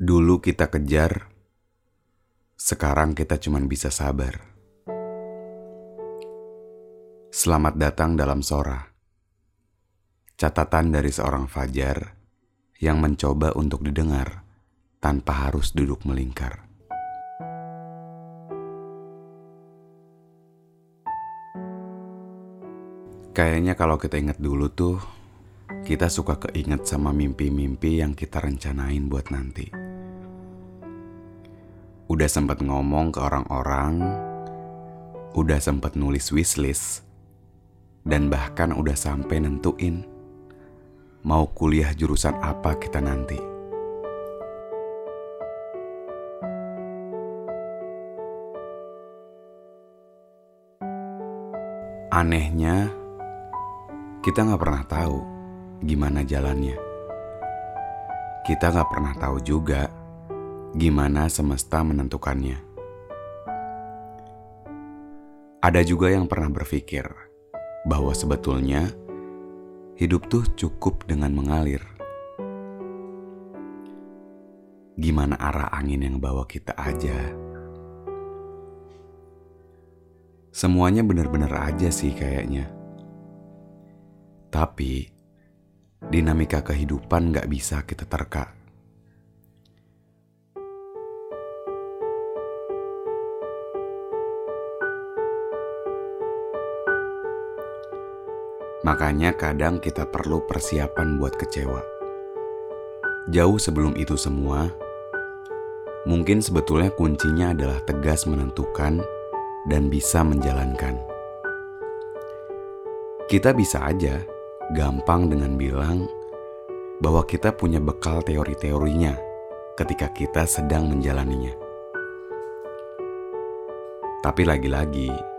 Dulu kita kejar, sekarang kita cuma bisa sabar. Selamat datang dalam Sora. Catatan dari seorang Fajar yang mencoba untuk didengar tanpa harus duduk melingkar. Kayaknya kalau kita ingat dulu tuh, kita suka keinget sama mimpi-mimpi yang kita rencanain buat nanti. Udah sempet ngomong ke orang-orang, udah sempet nulis wishlist, dan bahkan udah sampai nentuin mau kuliah jurusan apa kita nanti. Anehnya, kita nggak pernah tahu gimana jalannya. Kita nggak pernah tahu juga gimana semesta menentukannya. Ada juga yang pernah berpikir bahwa sebetulnya hidup tuh cukup dengan mengalir. Gimana arah angin yang bawa kita aja. Semuanya benar-benar aja sih kayaknya. Tapi, dinamika kehidupan gak bisa kita terka. Makanya kadang kita perlu persiapan buat kecewa. Jauh sebelum itu semua, mungkin sebetulnya kuncinya adalah tegas menentukan dan bisa menjalankan. Kita bisa aja gampang dengan bilang bahwa kita punya bekal teori-teorinya ketika kita sedang menjalaninya. Tapi lagi-lagi,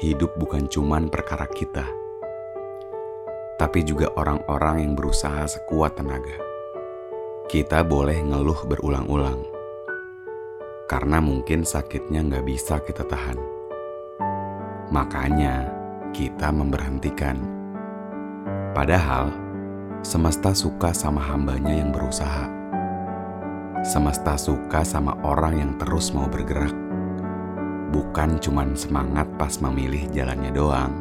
hidup bukan cuman perkara kita, tapi juga orang-orang yang berusaha sekuat tenaga. Kita boleh ngeluh berulang-ulang karena mungkin sakitnya nggak bisa kita tahan. Makanya kita memberhentikan. Padahal semesta suka sama hambanya yang berusaha. Semesta suka sama orang yang terus mau bergerak. Bukan cuman semangat pas memilih jalannya doang.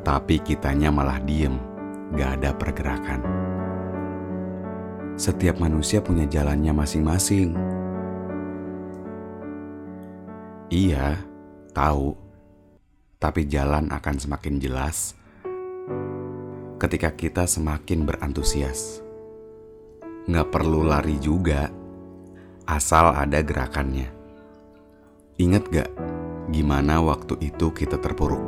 Tapi kitanya malah diem, gak ada pergerakan. Setiap manusia punya jalannya masing-masing. Iya, tahu. Tapi jalan akan semakin jelas ketika kita semakin berantusias. Nggak perlu lari juga, asal ada gerakannya. Ingat gak gimana waktu itu kita terpuruk?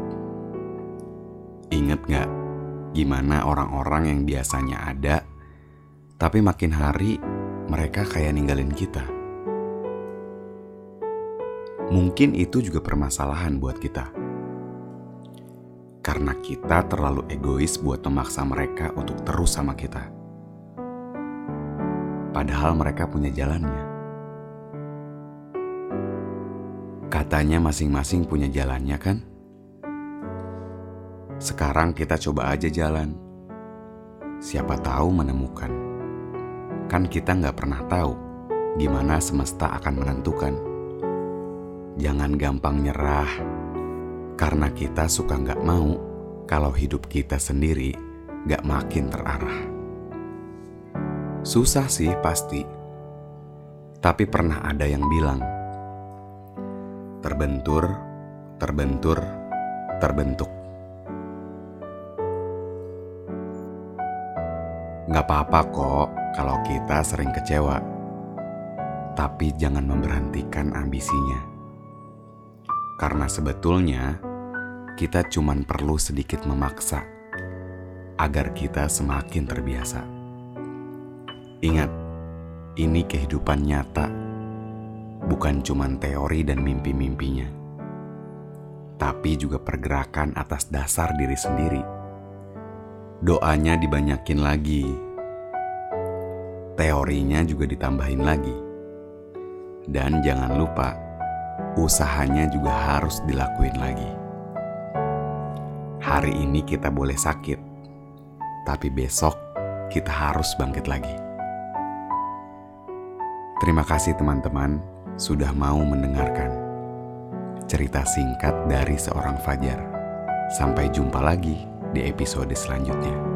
Ingat gak gimana orang-orang yang biasanya ada tapi makin hari mereka kayak ninggalin kita. Mungkin itu juga permasalahan buat kita. Karena kita terlalu egois buat memaksa mereka untuk terus sama kita. Padahal mereka punya jalannya. Katanya masing-masing punya jalannya kan? Sekarang kita coba aja jalan. Siapa tahu menemukan kan kita nggak pernah tahu gimana semesta akan menentukan. Jangan gampang nyerah, karena kita suka nggak mau kalau hidup kita sendiri nggak makin terarah. Susah sih pasti, tapi pernah ada yang bilang, terbentur, terbentur, terbentuk. Gak apa-apa kok kalau kita sering kecewa, tapi jangan memberhentikan ambisinya. Karena sebetulnya kita cuman perlu sedikit memaksa agar kita semakin terbiasa. Ingat, ini kehidupan nyata, bukan cuman teori dan mimpi-mimpinya, tapi juga pergerakan atas dasar diri sendiri. Doanya dibanyakin lagi, teorinya juga ditambahin lagi, dan jangan lupa, usahanya juga harus dilakuin lagi. Hari ini kita boleh sakit tapi besok kita harus bangkit lagi. Terima kasih teman-teman sudah mau mendengarkan cerita singkat dari seorang Fajar. Sampai jumpa lagi di episode selanjutnya.